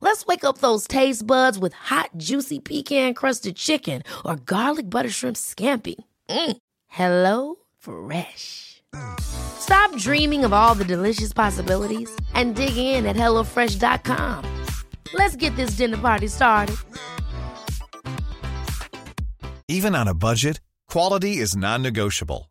Let's wake up those taste buds with hot, juicy pecan crusted chicken or garlic butter shrimp scampi. Mm. Hello Fresh. Stop dreaming of all the delicious possibilities and dig in at HelloFresh.com. Let's get this dinner party started. Even on a budget, quality is non-negotiable.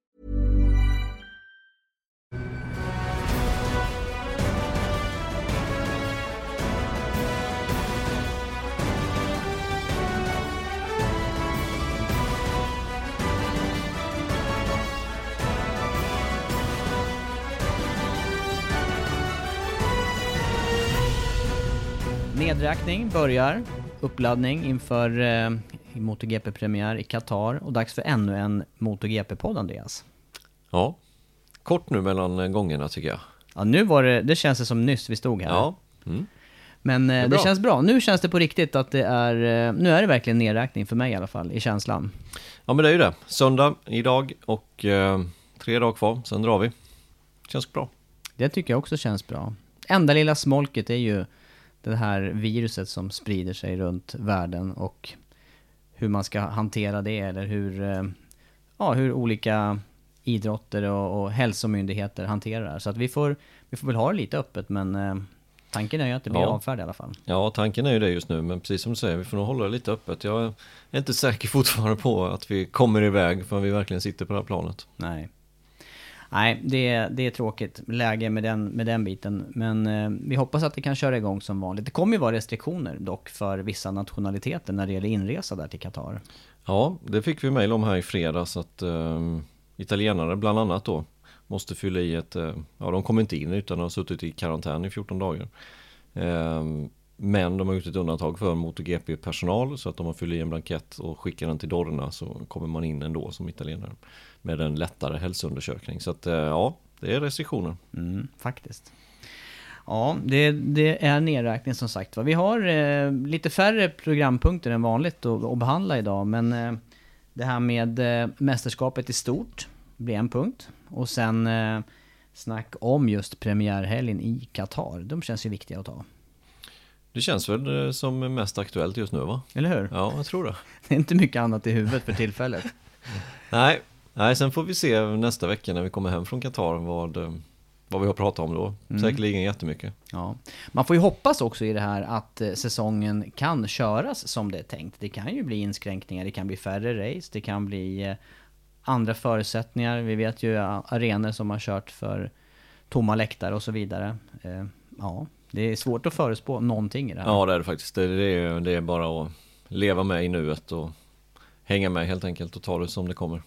Nedräkning börjar, uppladdning inför eh, MotoGP-premiär i Qatar och dags för ännu en MotoGP-podd Andreas. Ja, kort nu mellan gångerna tycker jag. Ja, nu var det, det känns det som nyss vi stod här. Ja, mm. Men eh, det, bra. känns bra. Nu känns det på riktigt att det är, eh, nu är det verkligen nedräkning för mig i alla fall, i känslan. ja men det är ju det. Söndag idag och eh, tre dagar kvar, sen drar vi. Känns bra. Det tycker jag också känns bra. Enda lilla smolket är ju det här viruset som sprider sig runt världen och hur man ska hantera det eller hur, eh, ja, hur olika idrotter och, och hälsomyndigheter hanterar det här. Så att vi får, vi får väl ha det lite öppet men eh, tanken är ju att det blir Ja. avfärd i alla fall. Ja, tanken är ju det just nu, men precis som du säger, vi får nog hålla det lite öppet. Jag är inte säker fortfarande på att vi kommer iväg förrän vi verkligen sitter på det här planet. Nej. Nej, det, är- det är tråkigt läge med den, med den biten. Men eh, vi hoppas att det kan köra igång som vanligt. Det kommer ju vara restriktioner dock för vissa nationaliteter när det gäller inresa där till Qatar. Ja, det fick vi mejl om här i fredags att eh, italienare bland annat då måste fylla i ett, eh, ja de kommer inte in utan de har suttit i karantän i 14 dagar. Eh, men de har gjort ett undantag för MotoGP-personal så att om man fyller i en blankett och skickar den till Dorna så kommer man in ändå som italienare med en lättare hälsoundersökning. Så att eh, ja, det är restriktioner. Mm, faktiskt. Ja, det, det är nedräkning som sagt. Vi har eh, lite färre programpunkter än vanligt att, att behandla idag. Men eh, det här med eh, mästerskapet i stort blir en punkt. Och sen eh, snack om just premiärhelgen i Qatar. De känns ju viktiga att ta. Det känns väl eh, som mest aktuellt just nu va? Eller hur? Ja, jag tror det. Det är inte mycket annat i huvudet för tillfället. Nej, nej, sen får vi se nästa vecka när vi kommer hem från Qatar vad, eh, vad vi har pratat om då. Säkerligen jättemycket. Ja. Man får ju hoppas också i det här att eh, säsongen kan köras som det är tänkt. Det kan ju bli inskränkningar, det kan bli färre race, det kan bli eh, andra förutsättningar. Vi vet ju arenor som har kört för tomma läktare och så vidare. Ja, det är svårt att förutspå någonting i det här. Ja det är det faktiskt. Det, är, det är bara att leva med i nuet och hänga med helt enkelt och ta det som det kommer.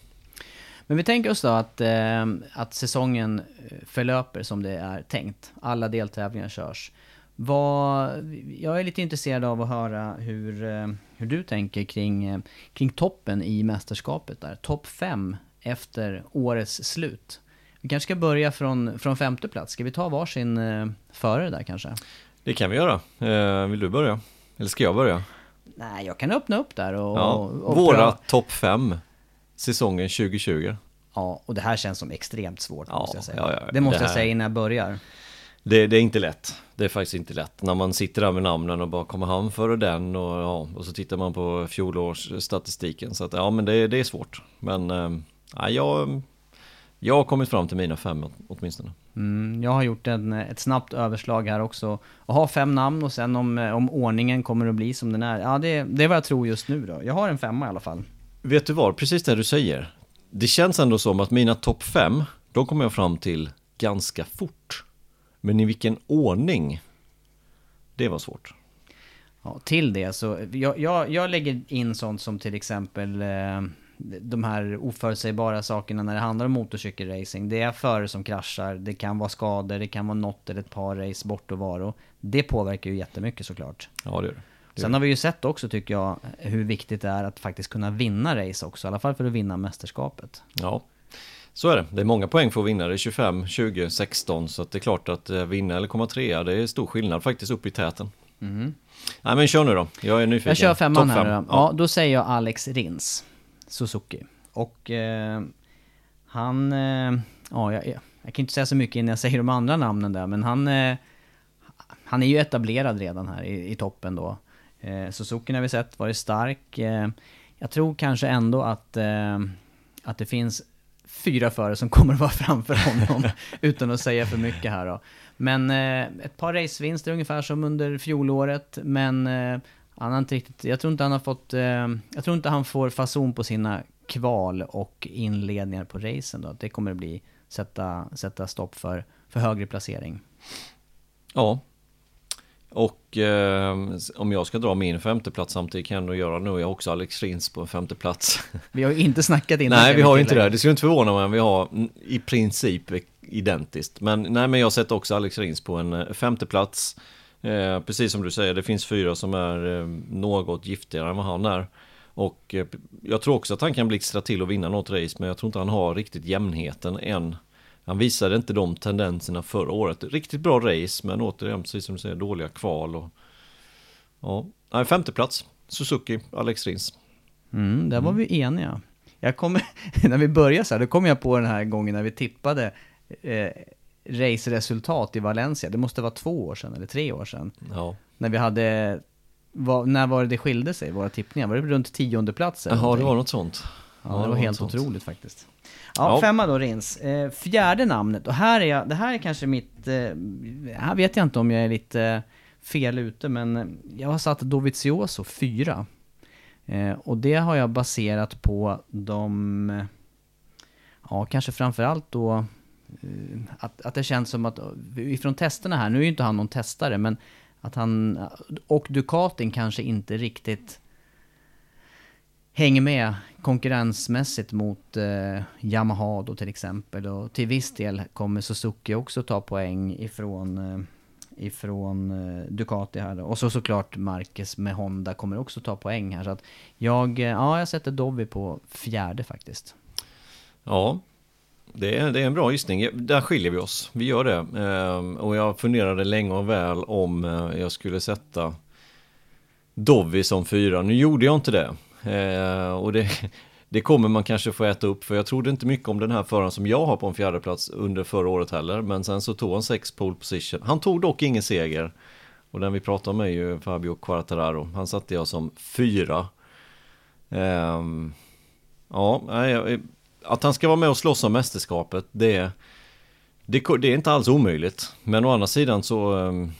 Men vi tänker oss då att, eh, att säsongen eh, förlöper som det är tänkt. Alla deltävlingar körs. Vad, jag är lite intresserad av att höra hur, eh, hur du tänker kring, eh, kring toppen i mästerskapet där. Topp fem efter årets slut. Vi kanske ska börja från, från femte plats. Ska vi ta varsin eh, före där kanske? Det kan vi göra. Eh, vill du börja? Eller ska jag börja? Nej, jag kan öppna upp där och... Ja, och, och våra topp fem säsongen 2020. Ja, och det här känns som extremt svårt Ja, måste jag säga. ja, ja, det måste det jag säga innan jag börjar. Det, det är inte lätt. Det är faktiskt inte lätt. När man sitter där med namnen och bara kommer han före den och, ja, och så tittar man på fjolårsstatistiken. Så att ja, men det, det är svårt. Men eh, ja, jag, jag har kommit fram till mina fem åt- åtminstone. Mm, jag har gjort en, ett snabbt överslag här också. Och har fem namn och sen om, om ordningen kommer att bli som den är. Ja, det, det är vad jag tror just nu då. Jag har en femma i alla fall. Vet du vad, precis det du säger. Det känns ändå som att mina topp fem, de kommer jag fram till ganska fort. Men i vilken ordning? Det var svårt. Ja, till det så, jag, jag, jag lägger in sånt som till exempel eh, de här oförutsägbara sakerna när det handlar om motorcykelracing. Det är förare som kraschar, det kan vara skador, det kan vara något eller ett par race bortovaro. Det påverkar ju jättemycket såklart. Ja, det gör det. Sen har vi ju sett också tycker jag hur viktigt det är att faktiskt kunna vinna race också, i alla fall för att vinna mästerskapet. Ja, så är det. Det är många poäng för att vinna. Det är 25, 20, 16 så att det är klart att eh, vinna eller komma trea det är stor skillnad faktiskt upp i täten. Mm. Nej men kör nu då, jag är nyfiken. Jag kör femman Topp här fem. då. Ja. då säger jag Alex Rins, Suzuki. Och eh, han, eh, ja jag, jag kan inte säga så mycket innan jag säger de andra namnen där, men han, eh, han är ju etablerad redan här i, i toppen då. Eh, Suzuki har vi sett varit stark. Eh, jag tror kanske ändå att, eh, att det finns fyra förare som kommer att vara framför honom, utan att säga för mycket här då. Men eh, ett par racevinster ungefär som under fjolåret, men eh, han har inte riktigt, jag tror inte han har fått, eh, jag tror inte han får fason på sina kval och inledningar på racen då. Det kommer att bli, sätta, sätta stopp för, för högre placering. Ja. Och eh, om jag ska dra min femteplats samtidigt kan jag nog göra nu. Jag har också Alex Rins på en femteplats. Vi har ju inte snackat innan. nej, vi har inte det. Det skulle inte förvåna mig om vi har i princip identiskt. Men nej, men jag sätter också Alex Rins på en eh, femteplats. Eh, precis som du säger, det finns fyra som är eh, något giftigare än vad han är. Och eh, jag tror också att han kan blixtra till och vinna något race, men jag tror inte han har riktigt jämnheten än. Han visade inte de tendenserna förra året. Riktigt bra race, men återigen, precis som du säger, dåliga kval och... Ja, nej, femte plats. Suzuki, Alex Rins. Mm, där var vi eniga. Jag kommer, när vi började så här, då kom jag på den här gången när vi tippade eh, raceresultat i Valencia. Det måste vara två år sedan, eller tre år sedan. Ja, När vi hade, vad, när var det det skilde sig, våra tippningar? Var det runt tionde plats? eller Jaha, det var något sånt. Ja, Ja, det det var var helt otroligt faktiskt. Ja, femma då Rins. Eh, fjärde namnet, och här är jag, det här är kanske mitt, eh, här vet jag inte om jag är lite eh, fel ute, men jag har satt Dovizioso fyra. Och det har jag baserat på de, ja kanske framförallt då, att, att det känns som att, ifrån testerna här, nu är ju inte han någon testare, men att han, och Ducatin kanske inte riktigt hänger med konkurrensmässigt mot eh, Yamaha då till exempel. Och till viss del kommer Suzuki också ta poäng ifrån, eh, ifrån eh, Ducati här. då. Och så såklart Marquez med Honda kommer också ta poäng här. Så att jag, eh, ja, jag sätter Dovi på fjärde faktiskt. Ja, det är, det är en bra gissning. Där skiljer vi oss. Vi gör det. Ehm, och jag funderade länge och väl om eh, jag skulle sätta Dovi som fyra. Nu gjorde jag inte det. Eh, och det, det kommer man kanske få äta upp. För jag trodde inte mycket om den här föraren som jag har på en fjärde plats under förra året heller. Men sen så tog han sex pole position. Han tog dock ingen seger. Och den vi pratar om är ju Fabio Quartararo. Han satte jag som fyra. Ehm, ja, att han ska vara med och slåss om mästerskapet, det, det, det är inte alls omöjligt. Men å andra sidan så... ehm,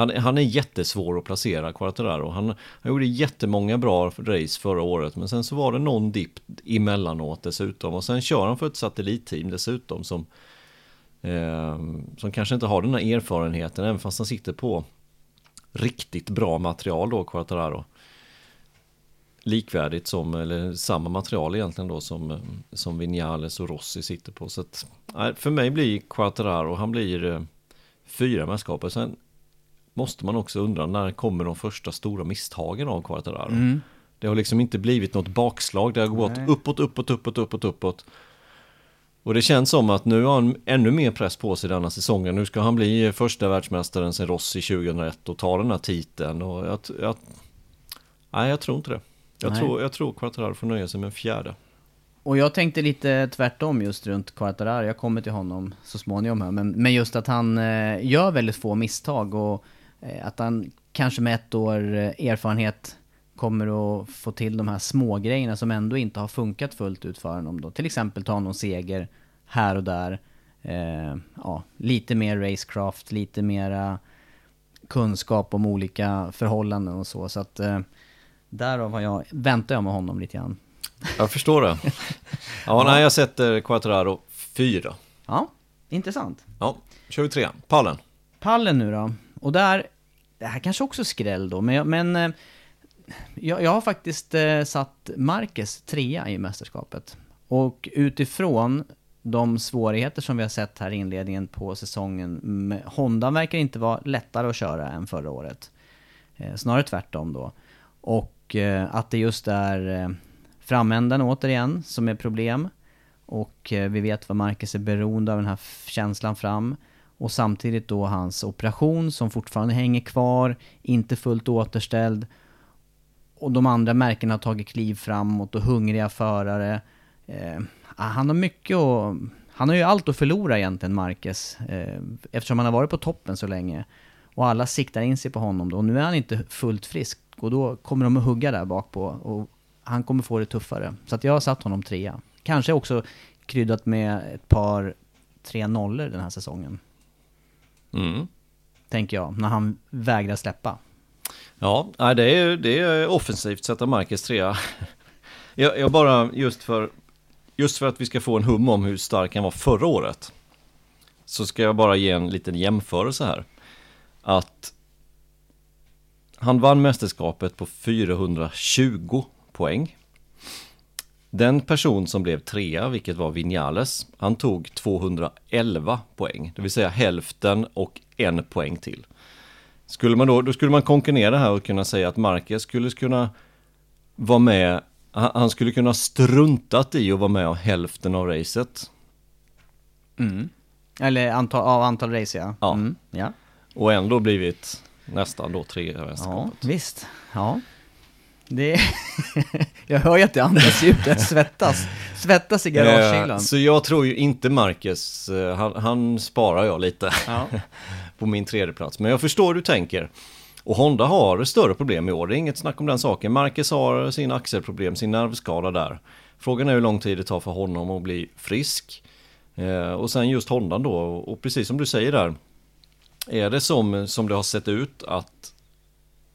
han, han är jättesvår att placera, Quartararo. Han, han gjorde jättemånga bra race förra året, men sen så var det någon dipp emellanåt dessutom. Och sen kör han för ett satellitteam dessutom som, eh, som kanske inte har den här erfarenheten, även fast han sitter på riktigt bra material då, Quartararo likvärdigt som, eller samma material egentligen då som, som Vinales och Rossi sitter på. Så att, för mig blir Quartararo, han blir eh, fyra mästerskapet. Sen måste man också undra när kommer de första stora misstagen av Quattararo? Det har liksom inte blivit något bakslag, det har gått Nej. uppåt, uppåt, uppåt, uppåt, uppåt. Och det känns som att nu har han ännu mer press på sig denna säsongen. Nu ska han bli första världsmästaren sen Rossi 2001 och ta den här titeln. Och jag, jag, nej, jag tror inte det. Jag Nej. tror, jag tror Quattararo får nöja sig med en fjärde. Och jag tänkte lite tvärtom just runt Quartararo, jag kommer till honom så småningom här, men, men just att han eh, gör väldigt få misstag och att han kanske med ett år eh, erfarenhet kommer att få till de här små grejerna som ändå inte har funkat fullt ut för honom då. Till exempel ta någon seger här och där. Eh, ja, lite mer racecraft, lite mera kunskap om olika förhållanden och så. Så att eh, Därav har jag, väntar jag med honom lite grann. Jag förstår det. Ja, nej, jag sätter Quattraro fyra. Ja, intressant. Ja, kör vi trean. Pallen. Pallen nu då. Och där, det här kanske också är skräll då, men, jag, men eh, jag, jag har faktiskt eh, satt Marquez trea i mästerskapet. Och utifrån de svårigheter som vi har sett här i inledningen på säsongen, Honda verkar inte vara lättare att köra än förra året. Eh, snarare tvärtom då. Och att det just är framänden återigen som är problem. Och vi vet vad Marcus är beroende av den här känslan fram. Och samtidigt då hans operation som fortfarande hänger kvar, inte fullt återställd. Och de andra märkena har tagit kliv framåt och hungriga förare. Eh, ah, han har mycket att... Han har ju allt att förlora egentligen, Marquez. Eh, eftersom han har varit på toppen så länge. Och alla siktar in sig på honom då. Och nu är han inte fullt frisk. Och då kommer de att hugga där bak på. Och han kommer få det tuffare. Så att jag har satt honom trea. Kanske också kryddat med ett par tre nollor den här säsongen. Mm. Tänker jag, när han vägrar släppa. Ja, det är, det är offensivt sätta Marcus trea. Jag, jag bara, just för, just för att vi ska få en hum om hur stark han var förra året. Så ska jag bara ge en liten jämförelse här. Att han vann mästerskapet på 420 poäng. Den person som blev trea, vilket var Vinales, han tog 211 poäng. Det vill säga hälften och en poäng till. Skulle man då, då skulle man konkurrera här och kunna säga att Marquez skulle kunna vara med, han skulle kunna struntat i att vara med om hälften av racet. Eller antal, av antal race ja. Ja. Mm, ja. Och ändå blivit nästan då tre i Ja, mästerskapet. visst. Ja. Det jag hör ju att det andas ut, jag svettas. Svettas i Eh, garagehyllan. Så jag tror ju inte Marcus, eh, han, han sparar jag lite Ja. på min tredje plats. Men jag förstår hur du tänker. Och Honda har större problem i år, det är inget snack om den saken. Marcus har sin axelproblem, sin nervskada där. Frågan är hur lång tid det tar för honom att bli frisk. Eh, och sen just Honda då, och precis som du säger där. Är det som, som det har sett ut att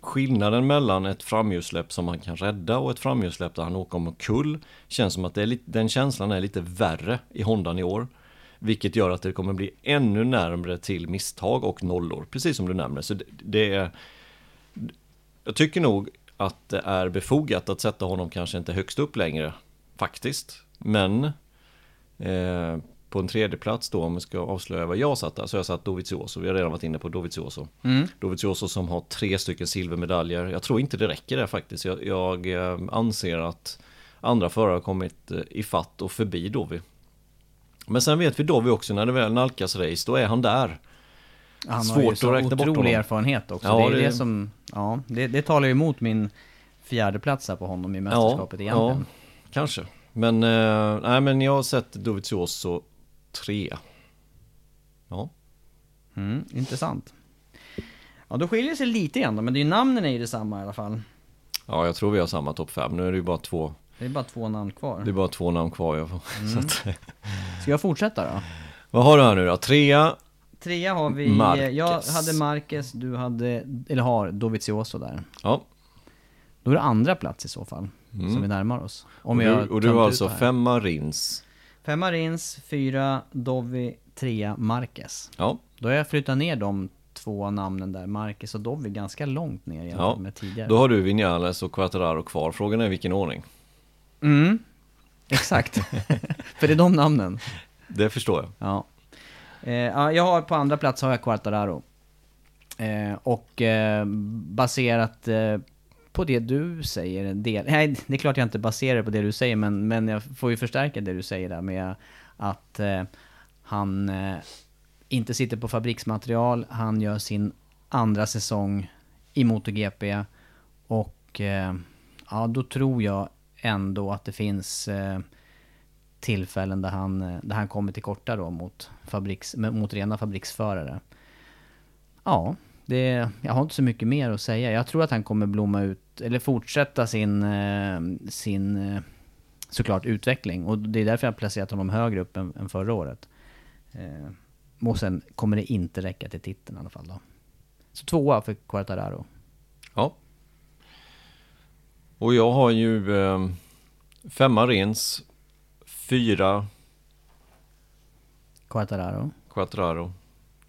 skillnaden mellan ett framhjulssläpp som han kan rädda och ett framhjulssläpp där han åker omkull känns som att det är lite, den känslan är lite värre i Hondan i år. Vilket gör att det kommer bli ännu närmre till misstag och nollor, precis som du nämner. Så det, det är... Jag tycker nog att det är befogat att sätta honom kanske inte högst upp längre, faktiskt. Men eh, på en tredje plats då, om vi ska avslöja vad jag satt där, så har jag satt Dovizioso. Vi har redan varit inne på Dovizioso. Mm. Dovizioso som har tre stycken silvermedaljer. Jag tror inte det räcker där faktiskt. Jag, jag eh, anser att andra förare har kommit eh, i fatt och förbi Dovi. Men sen vet vi Dovi också, när det väl nalkas race, då är han där. Han har Svårt ju att så otrolig honom. erfarenhet också. Ja, det är det- det, som, ja, det, det talar ju emot min fjärde plats här på honom i mästerskapet egentligen. kanske. Men, eh, nej men jag har sett Dovizioso tre. Ja. Mm, intressant. Ja, då skiljer det sig lite grann då, men det är ju namnen är ju detsamma i alla fall. ja, jag tror vi har samma topp fem. Nu är det ju bara två, Det är bara två namn kvar. det är bara två namn kvar. Jag får, Mm. så att, Ska jag fortsätta då? vad har du här nu då? Trea, Trea har vi, Marquez. jag hade Marquez, du hade, eller har Dovizioso där. ja. Då är det andra plats i så fall, som vi närmar oss. Om Mm. och jag du, och du har alltså femma Rins. Femma Rins, fyra Dovi, trea Marquez. Ja, Då har jag flyttat ner de två namnen där, Marquez och Dovi, ganska långt ner jämfört ja. med tidigare. Då har du Vinales och Quattararo kvar. Frågan är vilken ordning. Mm, exakt. För det är de namnen. Det förstår jag. Ja. Eh, ja, jag har på andra plats har jag Quartararo. Eh, och eh, baserat eh, på det du säger, en del, nej det är klart jag inte baserar det på det du säger, men, men jag får ju förstärka det du säger där med att eh, han eh, inte sitter på fabriksmaterial, han gör sin andra säsong i MotoGP och eh, ja, då tror jag ändå att det finns eh, tillfällen där han, eh, där han kommer till korta då mot, fabriks, mot rena fabriksförare. Ja, det, jag har inte så mycket mer att säga. Jag tror att han kommer blomma ut, eller fortsätta sin, eh, sin eh, såklart utveckling. Och det är därför jag har placerat honom högre upp än, än förra året. Eh, och sen kommer det inte räcka till titeln i alla fall då. Så tvåa för Quartararo. Ja. Och jag har ju eh, femma Rens, fyra Quartararo. Quattraro,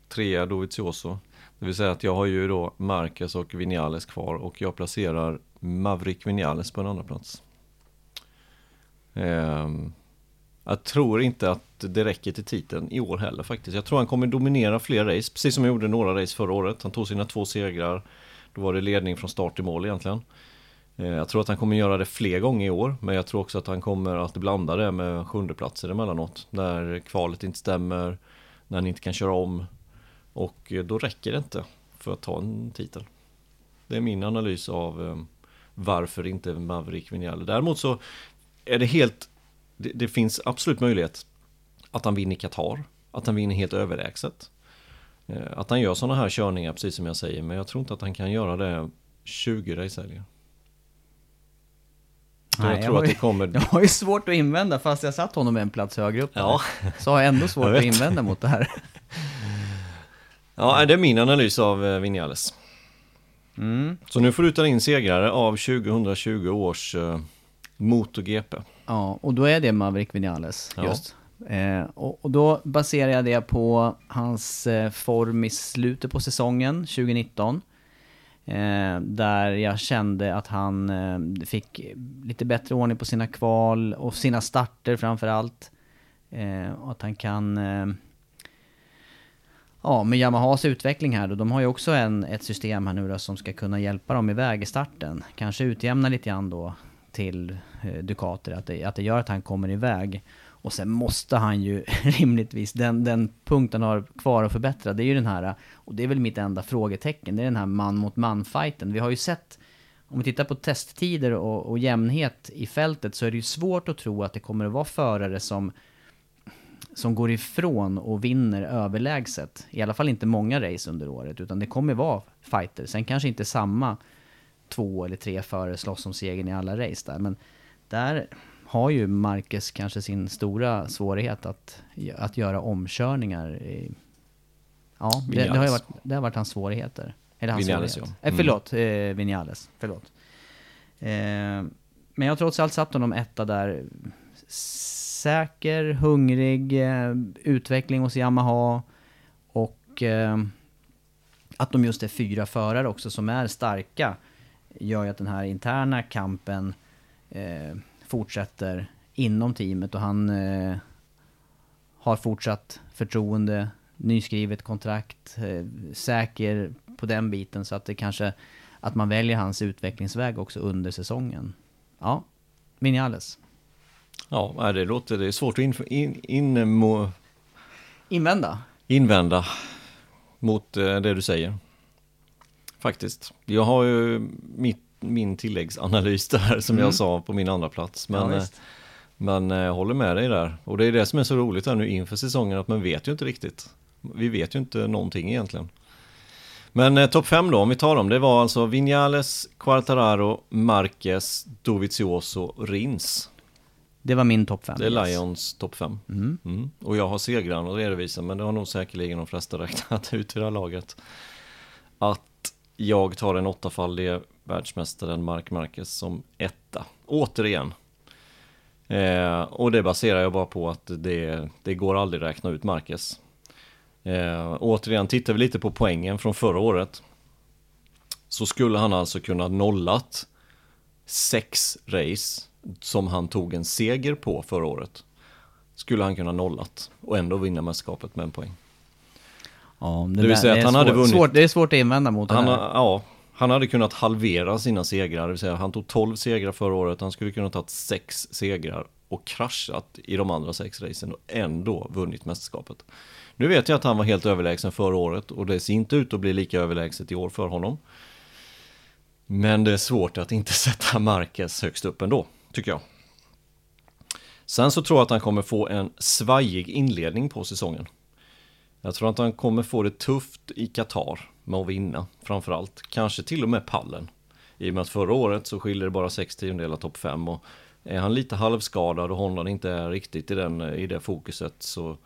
trea Dovizioso. Det vill säga att jag har ju då Marquez och Vinales kvar och jag placerar Maverick Vinales på en andra plats. Ehm, jag tror inte att det räcker till titeln i år heller faktiskt. Jag tror han kommer dominera fler race, precis som han gjorde några race förra året. Han tog sina två segrar. Då var det ledning från start till mål egentligen. Ehm, jag tror att han kommer göra det fler gånger i år, men jag tror också att han kommer att blanda det med sjundeplatser emellanåt. När kvalet inte stämmer, när han inte kan köra om. Och eh, då räcker det inte för att ta en titel. Det är min analys av eh, varför inte Maverick Vinales. Däremot så är det helt, det, det, finns absolut möjlighet att han vinner Qatar, att han vinner helt överlägset. Eh, att han gör sådana här körningar, precis som jag säger, men jag tror inte att han kan göra det 20 racehelger. Nej, jag, tror jag att det kommer... Jag har ju svårt att invända, fast jag satt honom en plats högre upp. Ja. Så har jag ändå svårt jag att invända mot det här. Ja, det är min analys av eh, Vinales. Mm. Så nu får du ta in segrare av 2020 års uh, MotoGP. Ja, och då är det Maverick Vinales ja. just. Eh, och, och, då baserar jag det på hans eh, form i slutet på säsongen 2019. Eh, där jag kände att han eh, fick lite bättre ordning på sina kval och sina starter framför allt. Eh, och att han kan Ja, med Yamahas utveckling här då, de har ju också en, ett system här nu då som ska kunna hjälpa dem iväg i starten. Kanske utjämna lite grann då till eh, Ducater, att det, att det gör att han kommer iväg. Och sen måste han ju rimligtvis, den, den punkten har kvar att förbättra, det är ju den här, och det är väl mitt enda frågetecken, det är den här man mot man-fighten. Vi har ju sett, om vi tittar på testtider och, och jämnhet i fältet så är det ju svårt att tro att det kommer att vara förare som som går ifrån och vinner överlägset. I alla fall inte många race under året, utan det kommer vara fighter. Sen kanske inte samma två eller tre förare slåss om segern i alla race där, men där har ju Marcus kanske sin stora svårighet att, att göra omkörningar. I, ja, det, det, har ju varit, det har varit hans svårigheter. Eller hans Vinales, svårighet. Ja. Eh, mm. förlåt, eh, Vinales. Förlåt. Eh, men jag har trots allt satt honom etta där säker, hungrig, eh, utveckling hos Yamaha och eh, att de just är fyra förare också som är starka gör ju att den här interna kampen eh, fortsätter inom teamet och han eh, har fortsatt förtroende, nyskrivet kontrakt, eh, säker på den biten så att det kanske att man väljer hans utvecklingsväg också under säsongen. Ja, Vinales. Ja, det låter, det är svårt att in, in, in, må, invända. invända mot eh, det du säger. Faktiskt. Jag har ju mitt, min tilläggsanalys där som mm. jag sa på min andra plats. Men, ja, eh, men jag håller med dig där. Och det är det som är så roligt här nu inför säsongen att man vet ju inte riktigt. Vi vet ju inte någonting egentligen. Men eh, topp 5 då, om vi tar dem, det var alltså Vinales, Quartararo, Marquez, Dovizioso, Rins. Det var min topp 5. Det är. Lions topp 5. Mm. Mm. Och jag har segrarna att redovisa, men det har nog säkerligen de flesta räknat ut i det här laget. Att jag tar den åttafaldige världsmästaren Mark Marquez som etta. Återigen. Eh, och det baserar jag bara på att det, det går aldrig räkna ut Marquez. Eh, återigen, tittar vi lite på poängen från förra året. Så skulle han alltså kunna nollat sex race som han tog en seger på förra året skulle han kunna nollat och ändå vinna mästerskapet med en poäng. Ja, det, det vill säga att han svår, hade vunnit. Svårt, det är svårt att invända mot han, det här. Ja, han hade kunnat halvera sina segrar, det vill säga han tog 12 segrar förra året, han skulle kunna tagit 6 segrar och kraschat i de andra sex racen och ändå vunnit mästerskapet. Nu vet jag att han var helt överlägsen förra året och det ser inte ut att bli lika överlägset i år för honom. Men det är svårt att inte sätta Marquez högst upp ändå tycker jag. Sen så tror jag att han kommer få en svajig inledning på säsongen. Jag tror att han kommer få det tufft i Qatar med att vinna framförallt. Kanske till och med pallen. I och med att förra året så skiljer det bara 6 tiondelar topp 5 och är han lite halvskadad och Honda inte är riktigt i, den, i det fokuset så,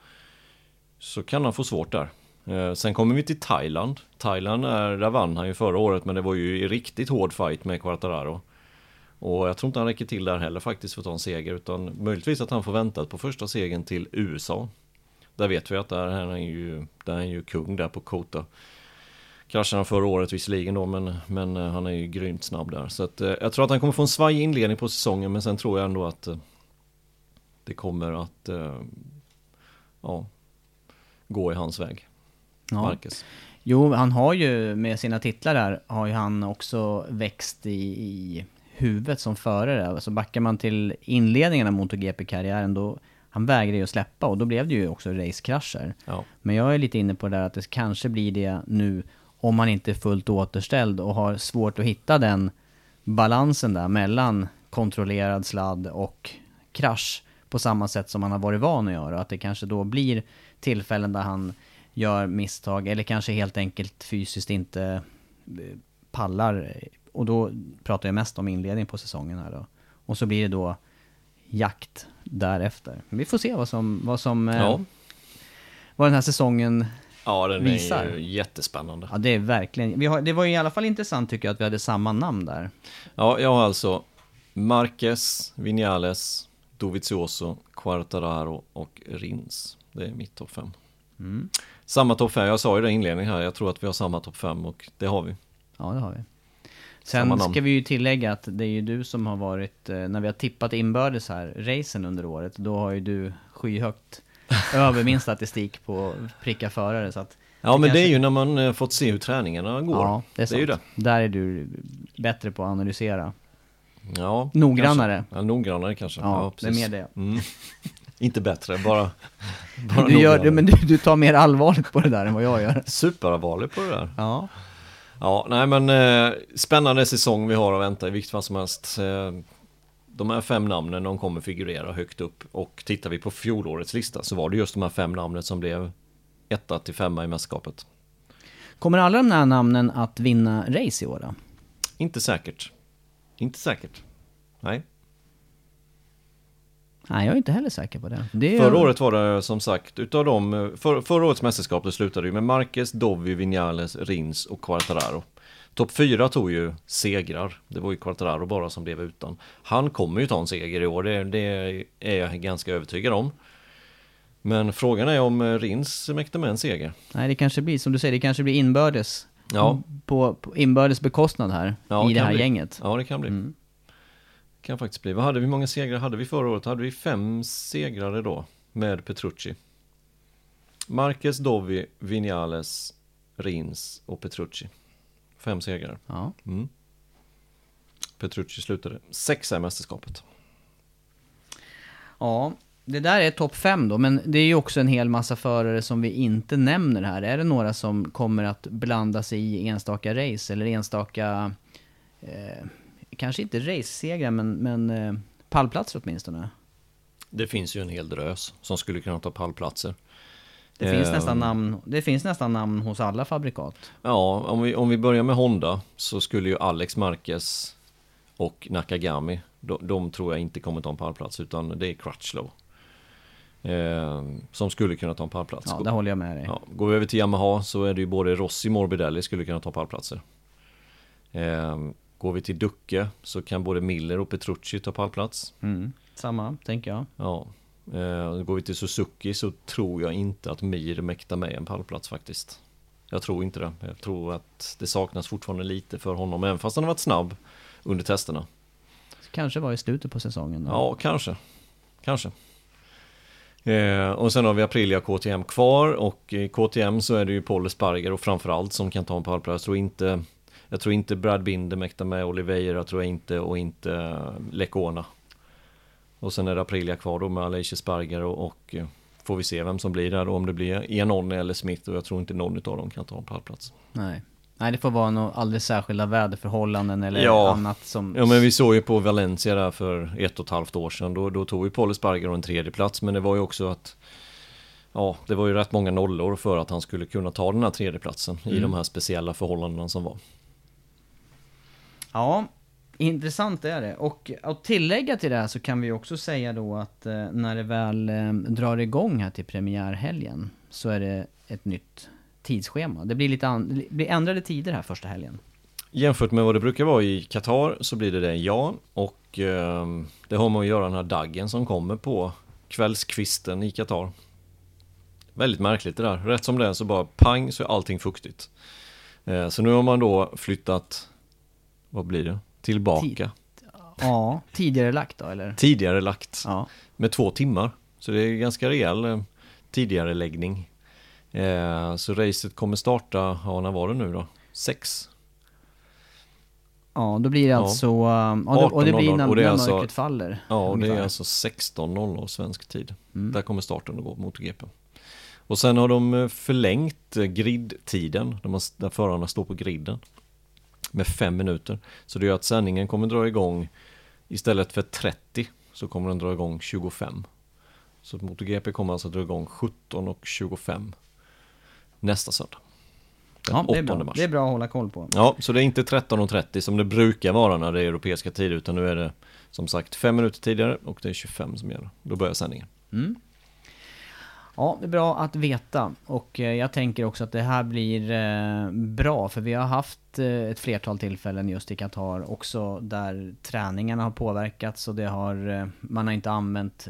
så kan han få svårt där. Eh, sen kommer vi till Thailand. Thailand är, där vann han ju förra året men det var ju i riktigt hård fight med Quartararo. Och jag tror inte han räcker till där heller faktiskt för att ta en seger utan möjligtvis att han får vänta på första segern till USA. Där vet vi att där är han ju, där är han ju kung där på Kota. Kraschade han förra året visserligen då men, men eh, han är ju grymt snabb där. Så att, eh, jag tror att han kommer få en svajig inledning på säsongen men sen tror jag ändå att eh, det kommer att ja, gå i hans väg. Ja. Marcus. Jo, han har ju med sina titlar där, har ju han också växt i, i huvudet som förare. Alltså backar man till inledningen av MotoGP-karriären då, han vägrade ju att släppa och då blev det ju också racekrascher. Ja. Men jag är lite inne på det där att det kanske blir det nu om man inte är fullt återställd och har svårt att hitta den balansen där mellan kontrollerad sladd och krasch på samma sätt som han har varit van att göra. Att det kanske då blir tillfällen där han gör misstag eller kanske helt enkelt fysiskt inte eh, pallar. Och då pratar jag mest om inledningen på säsongen här då. Och så blir det då jakt därefter. Men vi får se vad som, vad som, eh, Ja. vad den här säsongen ja, den Visar. är jättespännande. Ja, det är verkligen... Vi har, det var i alla fall intressant tycker jag att vi hade samma namn där. Ja, jag har alltså Marquez, Vinales, Dovizioso, Quartararo och Rins. Det är mitt topp 5. Mm. Samma topp 5, jag sa ju det i inledningen här, jag tror att vi har samma topp 5 och det har vi. Ja, det har vi. Sen ska vi ju tillägga att det är ju du som har varit, eh, när vi har tippat inbördes här, racen under året, då har ju du skyhögt över min statistik på pricka förare. Så att, Ja, men det kanske- är ju när man eh, fått se hur träningarna går. ja, det är, det är ju det. Där är du bättre på att analysera. Ja, Noggrannare. Kanske. Ja, noggrannare kanske. Ja, det är mer det. Mm. Inte bättre, bara, bara Du, gör, men du, du tar mer allvarligt på det där än vad jag gör. Superallvarlig på det där. Ja. Ja, nej men eh, spännande säsong vi har att vänta i vilket fall som helst. Eh, de här fem namnen, de kommer figurera högt upp. Och tittar vi på fjolårets lista så var det just de här fem namnen som blev etta till femma i mästerskapet. Kommer alla de här namnen att vinna race i år då? Inte säkert. Inte säkert. Nej. Nej, jag är inte heller säker på det. det är Förra året var det som sagt, utav dem, för, förra årets mästerskap det slutade ju med Marquez, Dovi, Vinales, Rins och Quartararo. Topp fyra tog ju segrar, det var ju Quartararo bara som blev utan. Han kommer ju ta en seger i år, det, det är jag ganska övertygad om. Men frågan är om eh, Rins mäktar med en seger. Nej, det kanske blir, som du säger, det kanske blir inbördes. Ja. På, på inbördes bekostnad här, Ja, i det här bli. gänget. Ja, det kan bli. Mm. Kan faktiskt bli. Vad hade vi, hur många segrar hade vi förra året? Hade vi fem segrare då? Med Petrucci. Marquez, Dovi, Vinales, Rins och Petrucci. Fem segrar. Ja. Mm. Petrucci slutade sexa i mästerskapet. ja, det där är topp fem då, men det är ju också en hel massa förare som vi inte nämner här. Är det några som kommer att blanda sig i enstaka race eller enstaka, eh, kanske inte race-segrar, men, men eh, pallplatser åtminstone? Det finns ju en hel drös som skulle kunna ta pallplatser. Det, finns Ehm. nästan namn, det finns nästan namn hos alla fabrikat. Ja, om vi, om vi börjar med Honda så skulle ju Alex Marquez och Nakagami, de, de tror jag inte kommer ta en pallplats utan det är Crutchlow. Eh, som skulle kunna ta en pallplats. Ja, där håller jag med dig. Ja, går vi över till Yamaha så är det ju både Rossi och Morbidelli skulle kunna ta pallplatser. Eh, går vi till Ducke så kan både Miller och Petrucci ta pallplats. Mm, samma, tänker jag. Ja. Eh, går vi till Suzuki så tror jag inte att Mir mäktar med en pallplats faktiskt. Jag tror inte det. Jag tror att det saknas fortfarande lite för honom, även fast han har varit snabb under testerna. Kanske var i slutet på säsongen. då. Ja, kanske. Kanske. Eh, och sen har vi Aprilia KTM kvar och i KTM så är det ju Paul Esparger och framförallt som kan ta en pallplats. Jag tror inte, jag tror inte Brad Binder mäktar med Oliveira tror jag inte och inte eh, Lecona. Och sen är det Aprilia kvar då med Aleix Esparger och, och eh, får vi se vem som blir där då, om det blir Iannone eller Smith och jag tror inte någon av dem kan ta en pallplats. Nej. Nej, det får vara några alldeles särskilda väderförhållanden eller Ja. annat som... Ja men vi såg ju på Valencia där för ett och ett halvt år sedan. Då, då tog ju Paul Esparger en tredje plats men det var ju också att Ja, det var ju rätt många nollor för att han skulle kunna ta den här tredjeplatsen i Mm. de här speciella förhållandena som var. Ja, intressant är det. Och att tillägga till det här så kan vi också säga då att eh, när det väl eh, drar igång här till premiärhelgen så är det ett nytt tidsschema. Det blir lite an- det blir ändrade tider här första helgen. Jämfört med vad det brukar vara i Qatar så blir det det ja och eh, det har man att göra den här daggen som kommer på kvällskvisten i Qatar. Väldigt märkligt det där. Rätt som det är så bara pang så är allting fuktigt. Eh, så nu har man då flyttat, vad blir det? Tillbaka. Ja, tidigare lagt då eller? Tidigare lagt Ja. med två timmar. Så det är ganska rejäl eh, tidigare läggning. Eh, så racet kommer starta, ja när var det nu då? Sex. Ja, då blir det Ja. alltså... um, Ja, och, det, och det blir 18.00, innan, och det är när alltså- mörkret faller. Ja, och det är alltså 16.00 svensk tid. Mm. Där kommer starten att gå, MotoGP. Och sen har de eh, förlängt eh, gridtiden, där, man, där förarna står på griden. Med fem minuter. Så det gör att sändningen kommer dra igång, istället för 30, så kommer den dra igång 25. Så MotoGP kommer alltså dra igång 17.25 nästa söndag. Den Ja, det är, 8 bra. mars. det är bra att hålla koll på. Ja, så det är inte 13.30 som det brukar vara när det är europeiska tider utan nu är det som sagt fem minuter tidigare och det är 25 som gäller. Då börjar sändningen. Mm. Ja, det är bra att veta. Och eh, jag tänker också att det här blir eh, bra, för vi har haft eh, ett flertal tillfällen just i Qatar också där träningarna har påverkats och det har, man har inte använt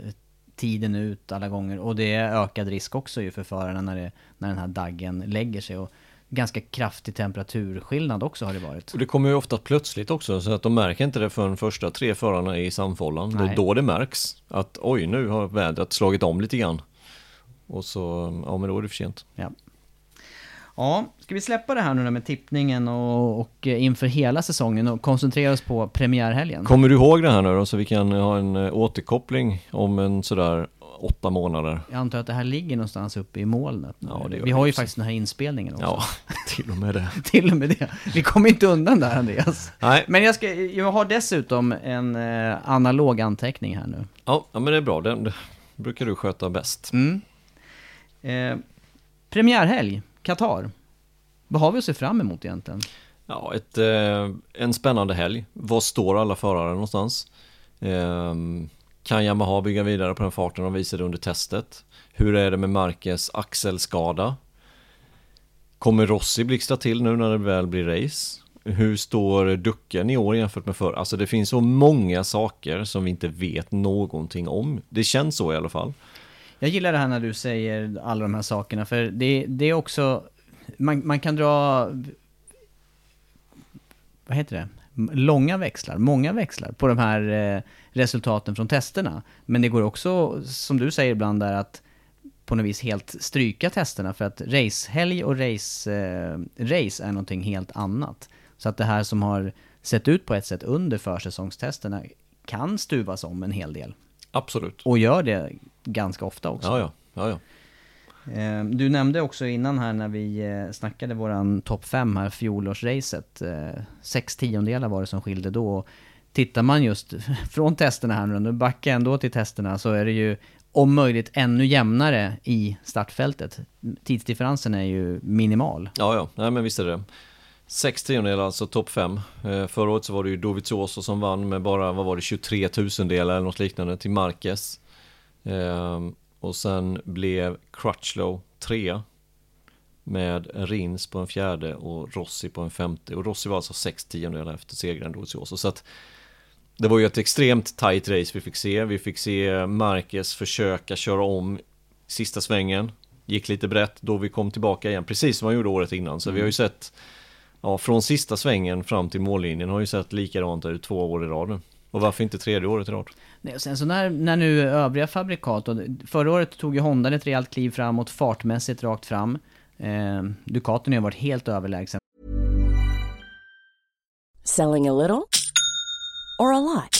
tiden ut alla gånger. Och det är ökad risk också ju för förarna när, det, när den här daggen lägger sig. Och ganska kraftig temperaturskillnad också har det varit. Och det kommer ju ofta plötsligt också så att de märker inte det förrän första tre förarna är i samfållan. Det är då det märks att oj nu har vädret slagit om lite grann. Och så, ja men då är det för sent. Ja. Ja, ska vi släppa det här nu då med tippningen och, och eh, inför hela säsongen och koncentrera oss på premiärhelgen? Kommer du ihåg det här nu då så vi kan ha en eh, återkoppling om en sådär åtta månader? Jag antar att det här ligger någonstans uppe i molnet. Ja, vi har ju faktiskt den här inspelningen också. Ja, till och med det. Till och med det. Vi kommer inte undan där Andreas. Nej, Men jag, ska, jag har dessutom en eh, analog anteckning här nu. ja, ja men det är bra. Det, det brukar du sköta bäst. Mm. Eh, premiärhelg, Qatar. Vad har vi att se fram emot egentligen? Ja, ett, eh, en spännande helg. Var står alla förare någonstans? Eh, kan Yamaha bygga vidare på den farten de visade under testet? Hur är det med Marquez axelskada? Kommer Rossi blixtra till nu när det väl blir race? Hur står ducken i år jämfört med förr? Alltså det finns så många saker som vi inte vet någonting om. Det känns så i alla fall. Jag gillar det här när du säger alla de här sakerna, för det, det är också... Man, man kan dra... Vad heter det? Långa växlar, många växlar på de här eh, resultaten från testerna. Men det går också, som du säger ibland där, att på något vis helt stryka testerna för att racehelg och race, eh, race är någonting helt annat. Så att det här som har sett ut på ett sätt under försäsongstesterna kan stuvas om en hel del. Absolut. Och gör det ganska ofta också. Ja, ja. ja, ja. Eh, Du nämnde också innan här när vi eh, snackade våran topp 5 här, fjolårsracet. Eh, Sex tiondelar var det som skilde då. Tittar man just från testerna här nu, nu backar ändå till testerna, så är det ju om möjligt ännu jämnare i startfältet. Tidsdifferensen är ju minimal. Ja, ja, nej men visst är det Sex tiondelar, alltså topp fem. Eh, förra året så var det ju Dovizioso som vann med bara, vad var det, 23 tusendelar eller något liknande till Marquez. Ehm, och sen blev Crutchlow trea. Med Rins på en fjärde och Rossi på en femte. Och Rossi var alltså sex tiondelar efter segern Dovizioso. Så att det var ju ett extremt tight race vi fick se. Vi fick se Marquez försöka köra om sista svängen. Gick lite brett då vi kom tillbaka igen, precis som han gjorde året innan. Så vi har ju sett, ja från sista svängen fram till mållinjen har ju sett likadant ut två år i rad nu. Och varför inte tredje året i rad? Nej, och sen så när, när nu övriga fabrikat, och förra året tog ju Honda ett rejält kliv framåt, fartmässigt rakt fram. Eh, Ducaten har ju varit helt överlägsen Selling a little or a lot?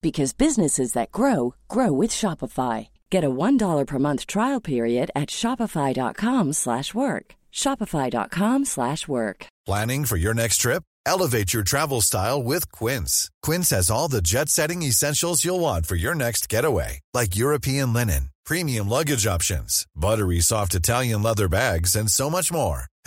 because businesses that grow grow with Shopify. Get a $1 per month trial period at shopify.com/work. shopify.com/work. Planning for your next trip? Elevate your travel style with Quince. Quince has all the jet setting essentials you'll want for your next getaway, like European linen, premium luggage options, buttery soft Italian leather bags, and so much more.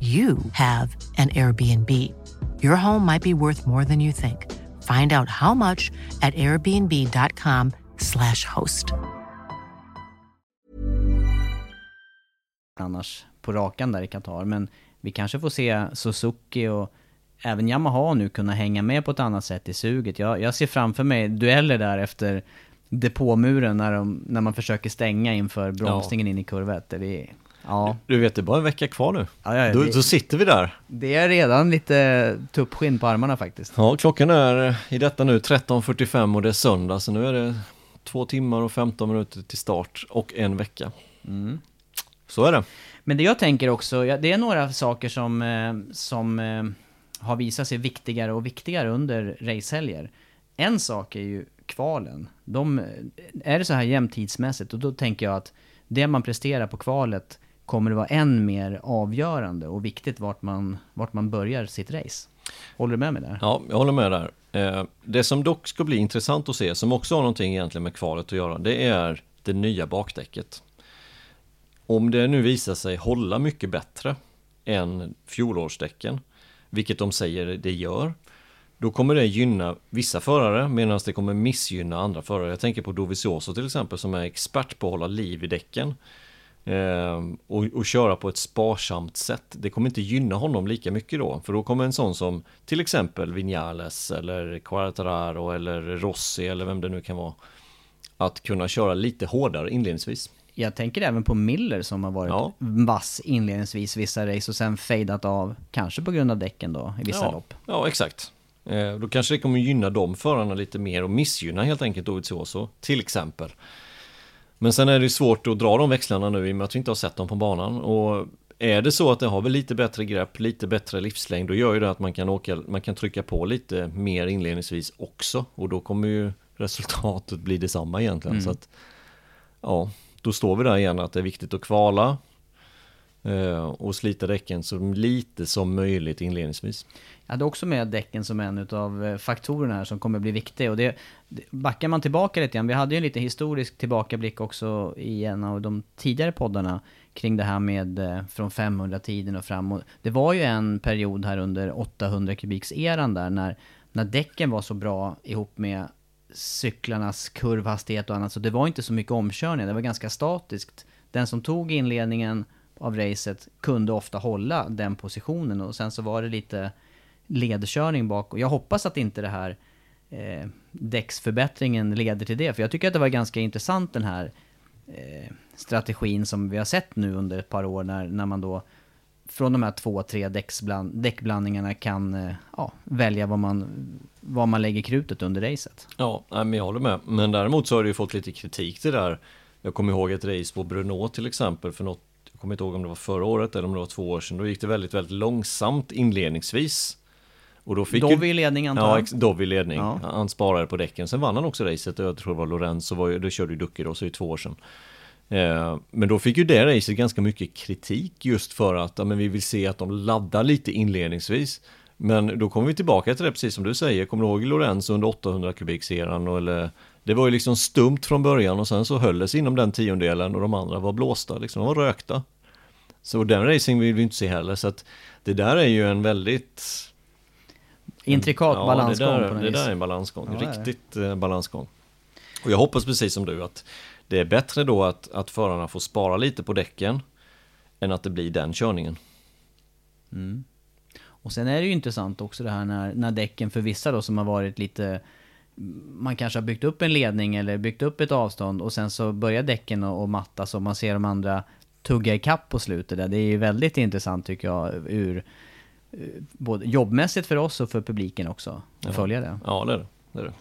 you have an Airbnb. Your home might be worth more than you think. Find out how much at airbnb.com slash host. annars på rakan där i Qatar. Men vi kanske får se Suzuki och även Yamaha nu kunna hänga med på ett annat sätt i suget. Jag, jag ser framför mig dueller där efter depåmuren när, de, när man försöker stänga inför bromsningen in i kurva 1. Det, ja. Du vet, det är bara en vecka kvar nu. Ja, ja, då, det- då sitter vi där. det är redan lite tuppskinn på armarna faktiskt. Ja, klockan är i detta nu 13.45 och det är söndag, så nu är det två timmar och 15 minuter till start och en vecka. Så är det. Men det jag tänker också, det är några saker som, eh, som eh, har visat sig viktigare och viktigare under racehelger. En sak är ju kvalen. De, eh, är det så här jämnt tidsmässigt, och då tänker jag att det man presterar på kvalet kommer det vara än mer avgörande och viktigt vart man, vart man börjar sitt race. Håller du med mig där? Ja, jag håller med där. Eh, det som dock ska bli intressant att se, som också har någonting egentligen med kvalet att göra, det är det nya bakdäcket. Om det nu visar sig hålla mycket bättre än fjolårsdäcken, vilket de säger det gör, då kommer det gynna vissa förare medan det kommer missgynna andra förare. Jag tänker på Dovizioso till exempel som är expert på att hålla liv i däcken. Eh, och, och köra på ett sparsamt sätt. Det kommer inte gynna honom lika mycket då. För då kommer en sån som till exempel Vinales eller Quartararo eller Rossi eller vem det nu kan vara. Att kunna köra lite hårdare inledningsvis. Jag tänker även på Miller som har varit Ja. vass inledningsvis vissa race och sen fadat av, kanske på grund av däcken då, i vissa ja, lopp. Ja, exakt. Eh, då kanske det kommer gynna de förarna lite mer och missgynna helt enkelt Dovizioso, till exempel. Men sen är det ju svårt att dra de växlarna nu i och med att vi inte har sett dem på banan. Och är det så att det har väl lite bättre grepp, lite bättre livslängd, då gör ju det att man kan, åka, man kan trycka på lite mer inledningsvis också. Och då kommer ju resultatet bli detsamma egentligen. Så att, ja, då står vi där igen att det är viktigt att kvala Eh, och slita däcken så lite som möjligt inledningsvis. Jag hade också med däcken som en av eh, faktorerna här som kommer bli viktig. Och det, backar man tillbaka lite grann, vi hade ju en lite historisk tillbakablick också i en av de tidigare poddarna kring det här med eh, från 500-tiden och framåt. Det var ju en period här under 800 kubikseran där när, när däcken var så bra ihop med cyklarnas kurvhastighet och annat, så det var inte så mycket omkörning, det var ganska statiskt. Den som tog inledningen av racet kunde ofta hålla den positionen och sen så var det lite ledkörning bak. Och jag hoppas att inte det här eh, däcksförbättringen leder till det. För jag tycker att det var ganska intressant den här eh, strategin som vi har sett nu under ett par år när, när man då från de här två, tre däcksbland, däckblandningarna kan eh, ja, välja vad man, vad man lägger krutet under racet. Ja, men jag håller med. Men däremot så har det ju fått lite kritik det där. Jag kommer ihåg ett race på Brunå till exempel för något, jag kommer inte ihåg om det var förra året eller om det var två år sedan. Då gick det väldigt, väldigt långsamt inledningsvis. Och då fick Dovi ju... i ledning antar Ja, jag. ex- Dovi ledning. Ja. Han sparade på däcken. Sen vann han också racet och jag tror det var Lorenzo, var då körde ju Ducke då, så det är två år sedan. Eh, men då fick ju det racet ganska mycket kritik just för att ja, men vi vill se att de laddar lite inledningsvis. Men då kommer vi tillbaka till det precis som du säger. Kommer du ihåg Lorenzo under 800 kubikseran? Eller, det var ju liksom stumt från början och sen så höll det sig inom den tiondelen och de andra var blåsta, liksom, de var rökta. Så den racing vill vi inte se heller. Så att det där är ju en väldigt Intrikat Ja, balansgång det där, på något Det vis. där är en balansgång, Ja, riktigt eh, balansgång. Och jag hoppas precis som du att det är bättre då att, att förarna får spara lite på däcken än att det blir den körningen. Och sen är det ju intressant också det här när, när däcken för vissa då som har varit lite man kanske har byggt upp en ledning eller byggt upp ett avstånd och sen så börjar däcken och, och mattas och man ser de andra tugga ikapp på slutet där. Det är ju väldigt intressant tycker jag ur både jobbmässigt för oss och för publiken också att Ja. följa det. Ja, det är det. det, är det.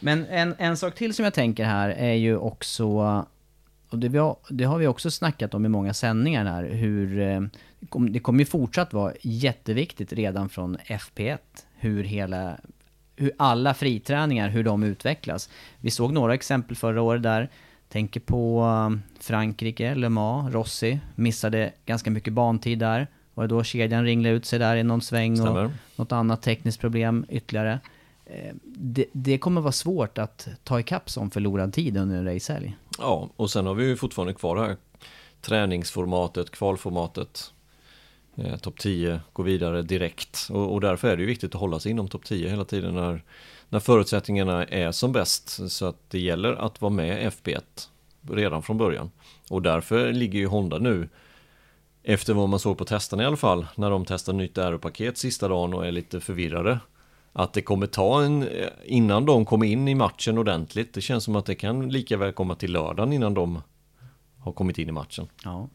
Men en, en sak till som jag tänker här är ju också, och det, har, det har vi också snackat om i många sändningar här, hur eh, det kommer ju fortsatt vara jätteviktigt redan från FP1, hur hela, hur alla friträningar, hur de utvecklas. Vi såg några exempel förra året där, tänker på eh, Frankrike, Le Mans, Rossi, missade ganska mycket bantid där. Och det då kedjan ringlade ut sig där i någon sväng och Stämmer. något annat tekniskt problem ytterligare. Eh, Det, det kommer vara svårt att ta ikapp som förlorad tid under en racehelg. Ja, och sen har vi ju fortfarande kvar det här träningsformatet, kvalformatet. Eh, topp 10 går vidare direkt och, och därför är det ju viktigt att hålla sig inom topp 10 hela tiden när, när förutsättningarna är som bäst. Så att det gäller att vara med FP1 redan från början. Och därför ligger ju Honda nu efter vad man såg på testerna i alla fall, när de testar nytt aeropaket sista dagen och är lite förvirrade. Att det kommer ta en, eh, innan de kommer in i matchen ordentligt. Det känns som att det kan lika väl komma till lördagen innan de har kommit in i matchen. Ja.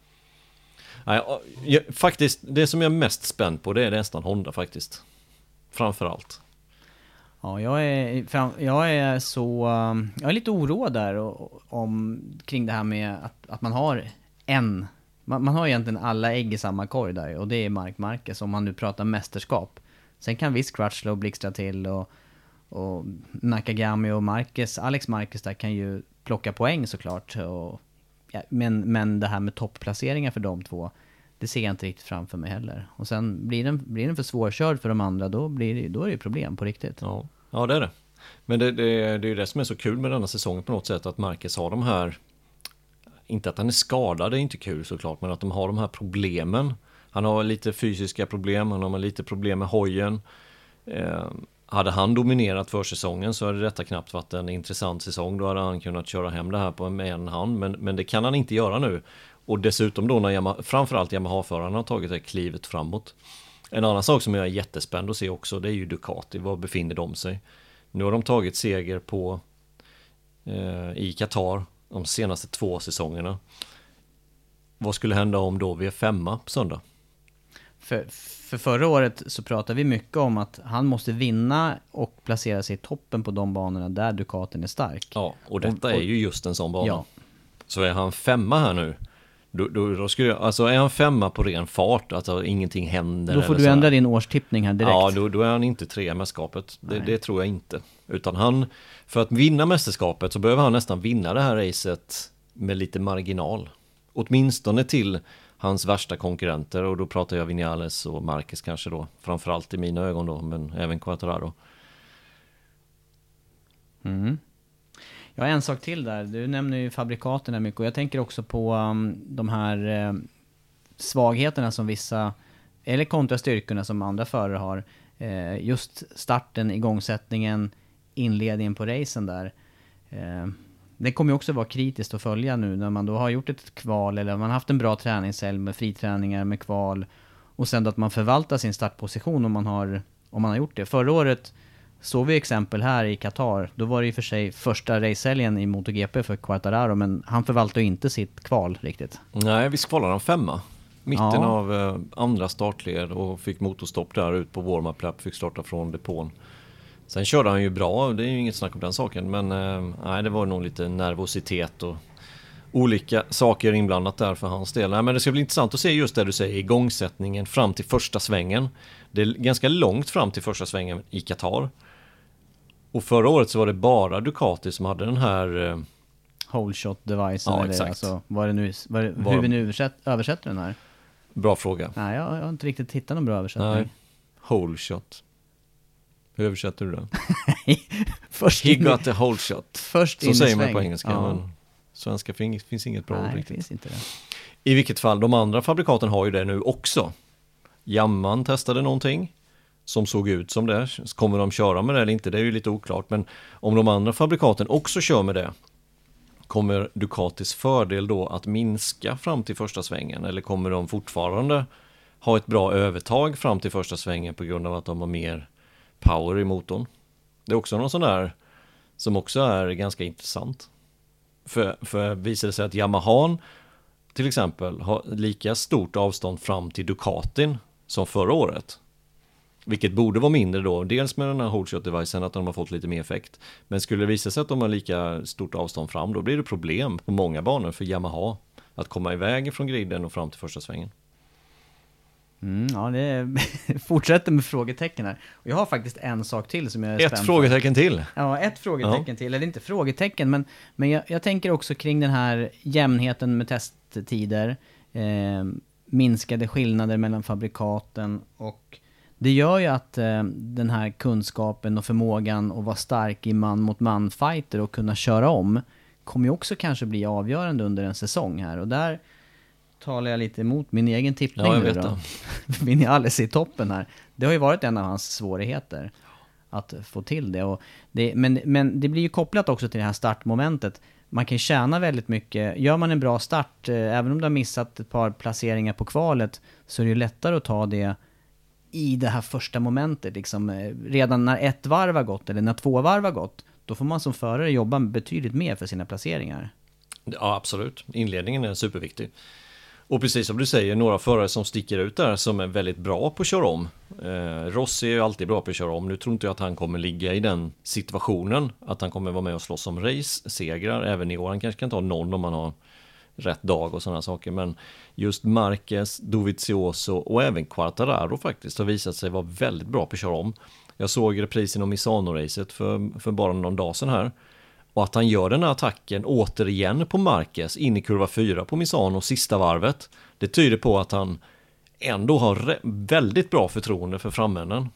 Nej, jag, faktiskt, det som jag är mest spänd på det är nästan Honda faktiskt. Framförallt. Ja, jag är, fram, jag är så... Um, jag är lite oroad där och- om, kring det här med att, att man har en... Man, man har egentligen alla ägg i samma korg där och det är Mark Marquez om man nu pratar mästerskap. Sen kan visst Crutchlow blixtra till och, och Nakagami och Marquez, Alex Marquez där kan ju plocka poäng såklart. Och, ja, men, men det här med topplaceringar för de två, det ser jag inte riktigt framför mig heller. Och sen blir den, blir den för svårkörd för de andra, då, blir det, då är det ju problem på riktigt. Ja, ja det är det. Men det, det, det är ju det som är så kul med denna säsong på något sätt att Marcus har de här Inte att han är skadad, det är inte kul såklart, men att de har de här problemen. Han har lite fysiska problem, han har lite problem med hojen. Eh, hade han dominerat försäsongen så hade detta knappt varit en intressant säsong. Då hade han kunnat köra hem det här på med en hand, men, men det kan han inte göra nu. Och dessutom då när Yamaha, framförallt Yamaha-förarna har tagit det klivet framåt. En annan sak som jag är jättespänd att se också, det är ju Ducati. Var befinner de sig? Nu har de tagit seger på eh, i Qatar de senaste två säsongerna. Vad skulle hända om då vi är femma på söndag? För, för förra året så pratade vi mycket om att han måste vinna och placera sig i toppen på de banorna där Ducatin är stark. Ja, och detta Och- och- är ju just en sån bana. Ja. Så är han femma här nu, då, då, då skulle jag, alltså är han femma på ren fart, alltså ingenting händer. Då får du ändra din årstippning här direkt. Ja, då, då är han inte trea i mästerskapet. Det, det tror jag inte. Utan han, för att vinna mästerskapet så behöver han nästan vinna det här racet med lite marginal. Åtminstone till hans värsta konkurrenter och då pratar jag Vinales och Marquez kanske då. Framförallt i mina ögon då, men även Quattararo. Mm. Ja, en sak till där. Du nämner ju fabrikaten här mycket och jag tänker också på um, de här eh, svagheterna som vissa, eller kontrastyrkorna som andra förare har. Eh, just starten, igångsättningen, inledningen på racen där. Eh, det kommer ju också vara kritiskt att följa nu när man då har gjort ett kval eller man har haft en bra träningshelg med friträningar, med kval och sen att man förvaltar sin startposition om man har, om man har gjort det. Förra året såg vi exempel här i Qatar. Då var det i och för sig första racehelgen i MotoGP för Quartararo, men han förvaltade inte sitt kval riktigt. Nej, vi kvalade han femma. Mitten Ja. av eh, andra startled och fick motorstopp där ut på warm-up lap, fick starta från depån. Sen körde han ju bra, det är ju inget snack om den saken, men eh, nej, det var nog lite nervositet och olika saker inblandat där för hans del. Nej, men det ska bli intressant att se just det du säger, igångsättningen fram till första svängen. Det är ganska långt fram till första svängen i Qatar. Och förra året så var det bara Ducati som hade den här eh, Whole shot devicen Ja, eller exakt. alltså, vad det nu, vad det, Var- hur vi nu översätt, översätter den här. Bra fråga. Nej, jag, jag har inte riktigt hittat någon bra översättning. Nej. Whole shot. Hur översätter du det? Först He in, got a whole shot. först Så säger man på engelska, Ja. men svenska finns, finns inget bra Nej, riktigt. finns inte det. I vilket fall, de andra fabrikaten har ju det nu också. Jamman testade någonting som såg ut som det. Kommer de köra med det eller inte? Det är ju lite oklart. Men om de andra fabrikaten också kör med det, kommer Ducatis fördel då att minska fram till första svängen? Eller kommer de fortfarande ha ett bra övertag fram till första svängen på grund av att de har mer power i motorn. Det är också någon sån där som också är ganska intressant. För, för visar det sig att Yamahan till exempel har lika stort avstånd fram till Ducatin som förra året. Vilket borde vara mindre då, dels med den här holdshot devicen att de har fått lite mer effekt. Men skulle det visa sig att de har lika stort avstånd fram, då blir det problem på många banor för Yamaha att komma iväg från griden och fram till första svängen. Mm, ja, det fortsätter med frågetecken här. Och jag har faktiskt en sak till som jag är Ett frågetecken till. Ja, ett frågetecken ja. till. Eller inte frågetecken, men, men jag, jag, tänker också kring den här jämnheten med testtider. Eh, minskade skillnader mellan fabrikaten och det gör ju att eh, den här kunskapen och förmågan att vara stark i man mot man fighter och kunna köra om kommer ju också kanske bli avgörande under en säsong här och där talar jag lite emot min egen tippning ja, jag vet då. Vinales i toppen här. Det har ju varit en av hans svårigheter att få till det. Och det men, men det blir ju kopplat också till det här startmomentet. Man kan tjäna väldigt mycket. Gör man en bra start, eh, även om du har missat ett par placeringar på kvalet, så är det ju lättare att ta det i det här första momentet. Liksom, eh, redan när ett varv har gått, eller när två varv har gått, då får man som förare jobba betydligt mer för sina placeringar. Ja, absolut. Inledningen är superviktig. Och precis som du säger, några förare som sticker ut där som är väldigt bra på att köra om. Eh, Rossi är ju alltid bra på att köra om. Nu tror inte jag att han kommer ligga i den situationen. Att han kommer vara med och slåss om race-segrar även i år. Han kanske kan ta någon om han har rätt dag och sådana saker. Men just Marquez, Dovizioso och även Quartararo faktiskt har visat sig vara väldigt bra på att köra om. Jag såg reprisen om Misano-racet för, för bara någon dag sedan här. Och att han gör den här attacken återigen på Marquez in i kurva 4 på Misano sista varvet. Det tyder på att han ändå har väldigt bra förtroende för framänden.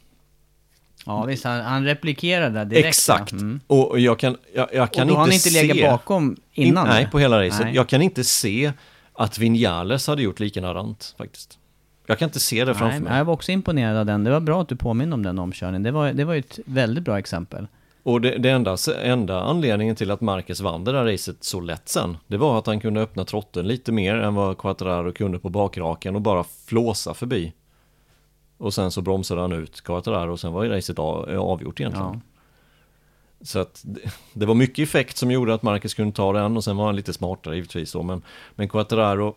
Ja visst, han, han replikerar där direkt. Exakt! Mm. Och jag kan, jag, jag kan och då inte han inte se... legat bakom innan? In, nej, på hela racet. Jag kan inte se att Vinales hade gjort likadant faktiskt. Jag kan inte se det framför nej, mig. Jag var också imponerad av den. Det var bra att du påminner om den omkörningen. Det var, det var ett väldigt bra exempel. Och det, det enda, enda anledningen till att Marcus vann det där racet så lätt sen, det var att han kunde öppna trotten lite mer än vad Quattararo kunde på bakraken och bara flåsa förbi. Och sen så bromsade han ut Quattararo och sen var ju racet avgjort egentligen. Ja. Så att det, det, var mycket effekt som gjorde att Marcus kunde ta den och sen var han lite smartare givetvis då. Men, men Quattararo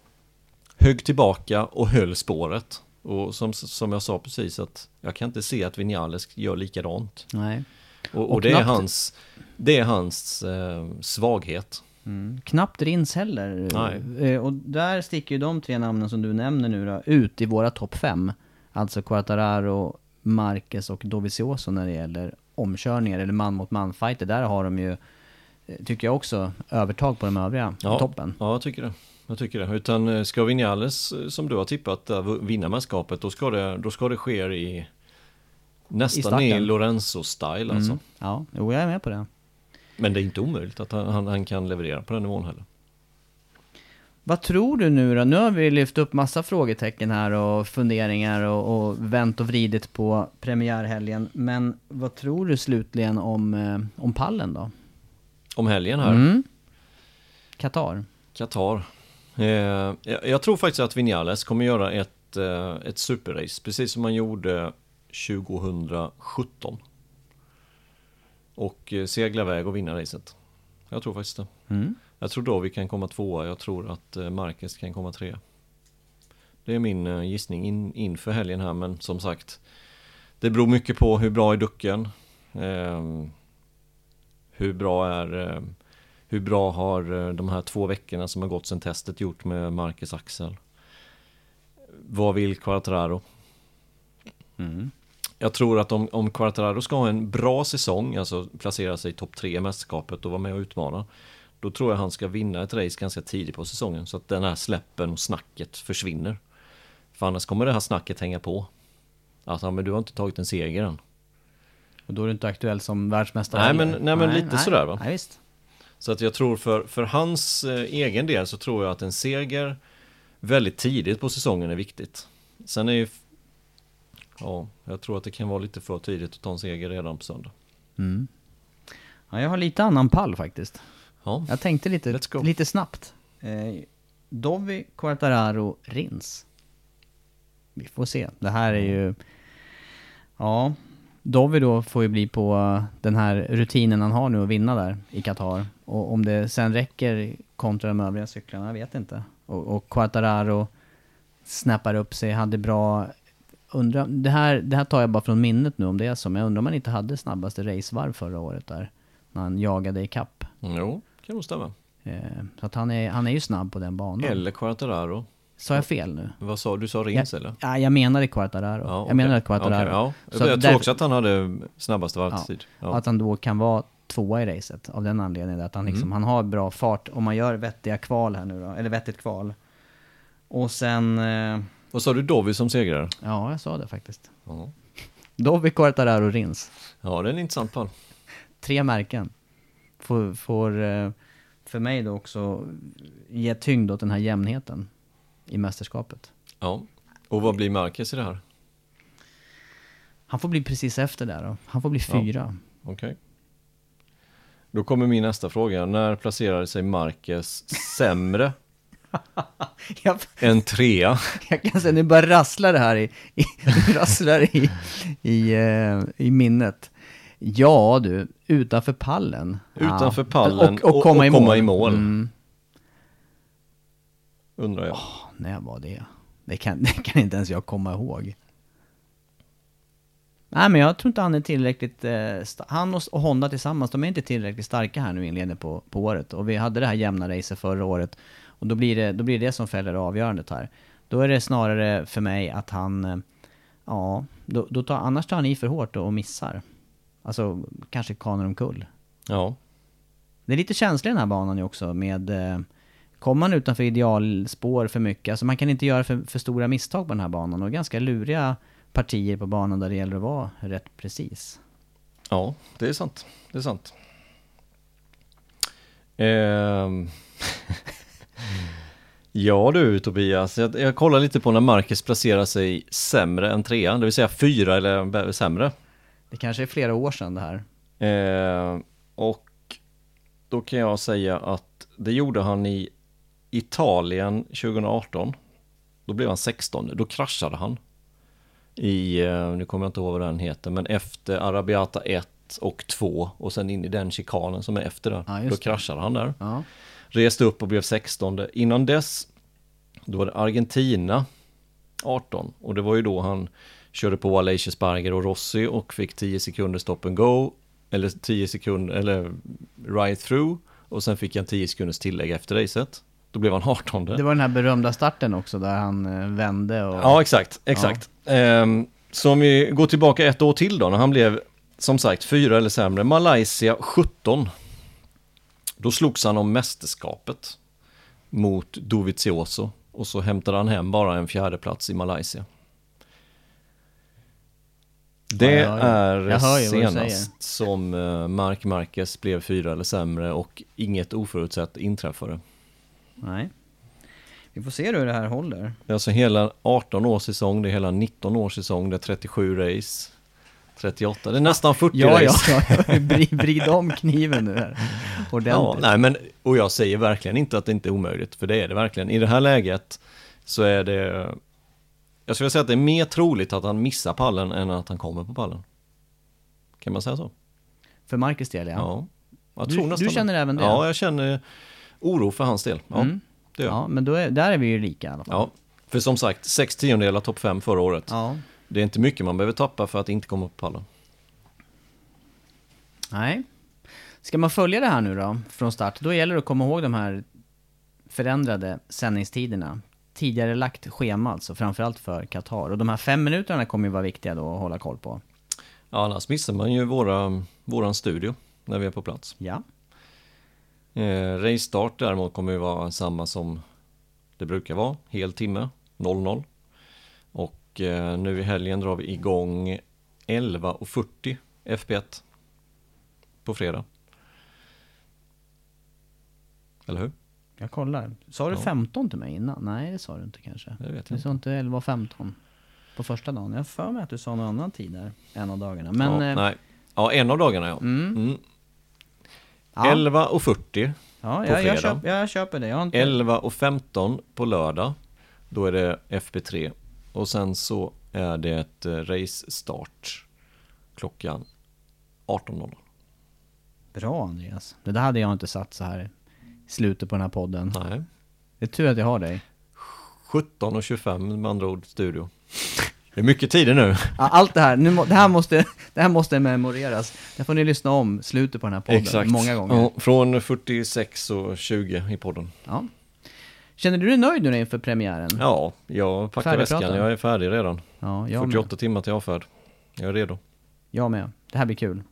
högg tillbaka och höll spåret. Och som, som jag sa precis att jag kan inte se att Vinales gör likadant. Nej. Och, och, det, knappt... är hans, det är hans eh, svaghet. Mm. Knappt Rins heller. Nej. Eh, och där sticker ju de tre namnen som du nämner nu då, ut i våra topp fem. Alltså Quartararo, Marquez och Dovizioso när det gäller omkörningar eller man mot man fighter. Där har de ju, eh, tycker jag också, övertag på de övriga ja, toppen. Ja, jag tycker det. Jag tycker det. Utan eh, ska Vinales, som du har tippat, vinna mästerskapet, då ska det, då ska det ske i Nästan i, i Lorenzo-style alltså. Mm. Ja, jo, jag är med på det. Men det är inte omöjligt att han, han, kan leverera på den nivån heller. Vad tror du nu då? Nu har vi lyft upp massa frågetecken här och funderingar och, och vänt och vridit på premiärhelgen. Men vad tror du slutligen om, eh, om pallen då? Om helgen här? Mm. Qatar. Qatar. Eh, jag, jag, tror faktiskt att Vinales kommer göra ett, eh, ett superrace, precis som man gjorde 2017. Och eh, segla iväg och vinna racet. Jag tror faktiskt det. Mm. Jag tror då vi kan komma tvåa. Jag tror att eh, Marcus kan komma trea. Det är min eh, gissning in, inför helgen här men som sagt Det beror mycket på hur bra är ducken eh, Hur bra är eh, Hur bra har de här två veckorna som har gått sedan testet gjort med Marcus Axel Vad vill Quattraro? Mm. Jag tror att om, om Quartararo ska ha en bra säsong, alltså placera sig i topp tre i mästerskapet och vara med och utmana. Då tror jag han ska vinna ett race ganska tidigt på säsongen så att den här släppen och snacket försvinner. För annars kommer det här snacket hänga på. Alltså, men du har inte tagit en seger än. Och då är du inte aktuell som världsmästare Nej men, nej, men nej, lite nej, sådär va. Nej, visst. Så att jag tror för, för hans eh, egen del så tror jag att en seger väldigt tidigt på säsongen är viktigt. Sen är ju Ja, jag tror att det kan vara lite för tidigt att ta en seger redan på söndag. Mm. Ja, jag har lite annan pall faktiskt. Ja. Jag tänkte lite, lite snabbt. Eh, Dovi, Quartararo, Rins. vi får se. Det här är ju... Ja, Dovi då får ju bli på eh, den här rutinen han har nu att vinna där i Qatar. Och om det sen räcker kontra de övriga cyklarna, jag vet inte. Och, och Quartararo snappar upp sig, hade bra... Undrar, det, här, det här tar jag bara från minnet nu om det är så, men jag undrar om han inte hade snabbaste racevarv förra året där. När han jagade i kapp. Jo, kan nog stämma. Eh, så att han är, han är ju snabb på den banan. Eller Quartararo. Sa jag fel nu? Vad sa du? Sa Rins eller? Ja, jag menade Quartararo. Ja, Jag okej. menade Quartararo. Okej, ja. Så jag tror också att han hade snabbaste varvtid. Ja. Att han då kan vara tvåa i racet av den anledningen att han liksom, Mm. han har bra fart om man gör vettiga kval här nu då, eller vettigt kval. Och sen, eh, Vad sa du? Dovi som segrare? ja jag sa det faktiskt. Ja. Dovi, Quartararo, Rins. ja, det är en intressant pall. Tre märken. Får, får eh, för mig då också ge tyngd åt den här jämnheten i mästerskapet. Ja. Och vad blir Marquez i det här? Han får bli precis efter där då. Han får bli Ja. fyra. Okej. Då kommer min nästa fråga. När placerade sig Marquez sämre Jag, än trea? jag kan säga, nu bara rasslar det här i, i, rasslar i, i, eh, i minnet. Ja du, utanför pallen. Utanför pallen och, och komma, och i, komma mål. i mål. Mm. Undrar jag. När var det? Det kan, det kan inte ens jag komma ihåg. Nej men jag tror inte han är tillräckligt, eh, han och, och Honda tillsammans, de är inte tillräckligt starka här nu inledningen på, på året. Och vi hade det här jämna racet förra året. Och då blir det, då blir det som fäller avgörandet här. Då är det snarare för mig att han, eh, ja, då, då tar, annars tar han i för hårt och, missar. Alltså kanske kanar omkull. Ja. Det är lite känsligt den här banan ju också med eh, Kommer man utanför idealspår för mycket, alltså man kan inte göra för, för stora misstag på den här banan och ganska luriga partier på banan där det gäller att vara rätt precis. Ja, det är sant. Det är sant. Ehm. ja du Tobias, jag, jag kollar lite på när Marcus placerar sig sämre än trean, det vill säga fyra eller sämre. Det kanske är flera år sedan det här. Ehm, och då kan jag säga att det gjorde han i Italien 2018. Då blev han 16, då kraschade han. I, eh, nu kommer jag inte ihåg vad den heter, men efter Arabiata 1 och 2 och sen in i den chikanen som är efter där. Ja, då kraschade han där. Ja. Reste upp och blev 16. Innan dess, då var det Argentina 18 och det var ju då han körde på Aleix Sparger och Rossi och fick 10 sekunder stop and go eller 10 sekunder eller right through och sen fick han 10 sekunders tillägg efter racet. Då blev han 18. Det var den här berömda starten också där han eh, vände och... Ja, exakt, exakt. Ehm, så om vi går tillbaka ett år till då, när han blev som sagt fyra eller sämre, Malaysia 17. Då slogs han om mästerskapet mot Dovizioso och så hämtade han hem bara en fjärde plats i Malaysia. Det Ja, är senast som eh, Mark Marquez blev fyra eller sämre och inget oförutsett inträffade. Nej. Vi får se hur det här håller. Det är alltså hela 18 års säsong, det är hela 19 års säsong, det är 37 race. 38, det är nästan 40 Ja, ja, race. ja. Vrid, vrid om kniven nu här. Ja, Ordentligt. nej men, och jag säger verkligen inte att det inte är omöjligt, för det är det verkligen. I det här läget så är det, jag skulle säga att det är mer troligt att han missar pallen än att han kommer på pallen. Kan man säga så? För Marcus del, ja. Ja. Jag Du- du känner även det? Ja, jag känner oro för hans del. Ja, Mm. det gör. Ja, men då är, där är vi ju lika i alla fall. Ja, för som sagt, sex tiondelar topp fem förra året. ja. Det är inte mycket man behöver tappa för att inte komma på pallen. Nej. Ska man följa det här nu då, från start, då gäller det att komma ihåg de här förändrade sändningstiderna. Tidigare lagt schema alltså, framförallt för Qatar. Och de här fem minuterna kommer ju vara viktiga då att hålla koll på. Ja, annars missar man ju våra, våran studio när vi är på plats. Ja. Eh, race start däremot kommer ju vara samma som det brukar vara, hel timme, 00. Och eh, nu i helgen drar vi igång 11.40 FP1 på fredag. Eller hur? Jag kollar. Sa du Ja. 15 till mig innan? Nej, det sa du inte kanske. Det vet jag Du inte. sa inte 11 och 15 på första dagen. Jag för mig att du sa någon annan tid där, en av dagarna. Men... ja, eh, nej. ja, en av dagarna ja. Mm. Mm. ja. 11.40, ja, på jag, jag, fredag. jag köper det. Jag har inte... 11.15 på lördag. Då är det FP3 Och sen så är det ett eh, race-start klockan 18.00. Bra Andreas. Det där hade jag inte satt så här slutet på den här podden. Nej. Det är tur att jag har dig. 17.25 med andra ord studio. Det är mycket tider nu. Ja, Allt det här, nu, må- det, här måste, det här måste memoreras. Det får ni lyssna om slutet på den här podden många gånger. Ja, från 46 och 20 i podden. Ja. Känner du dig nöjd nu inför premiären? Ja, jag packar väskan. Jag är färdig redan. Ja, jag 48 med. timmar till avfärd. Jag är redo. Jag med. Det här blir kul.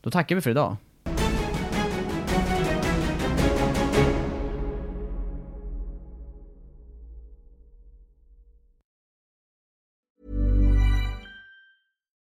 Då tackar vi för idag.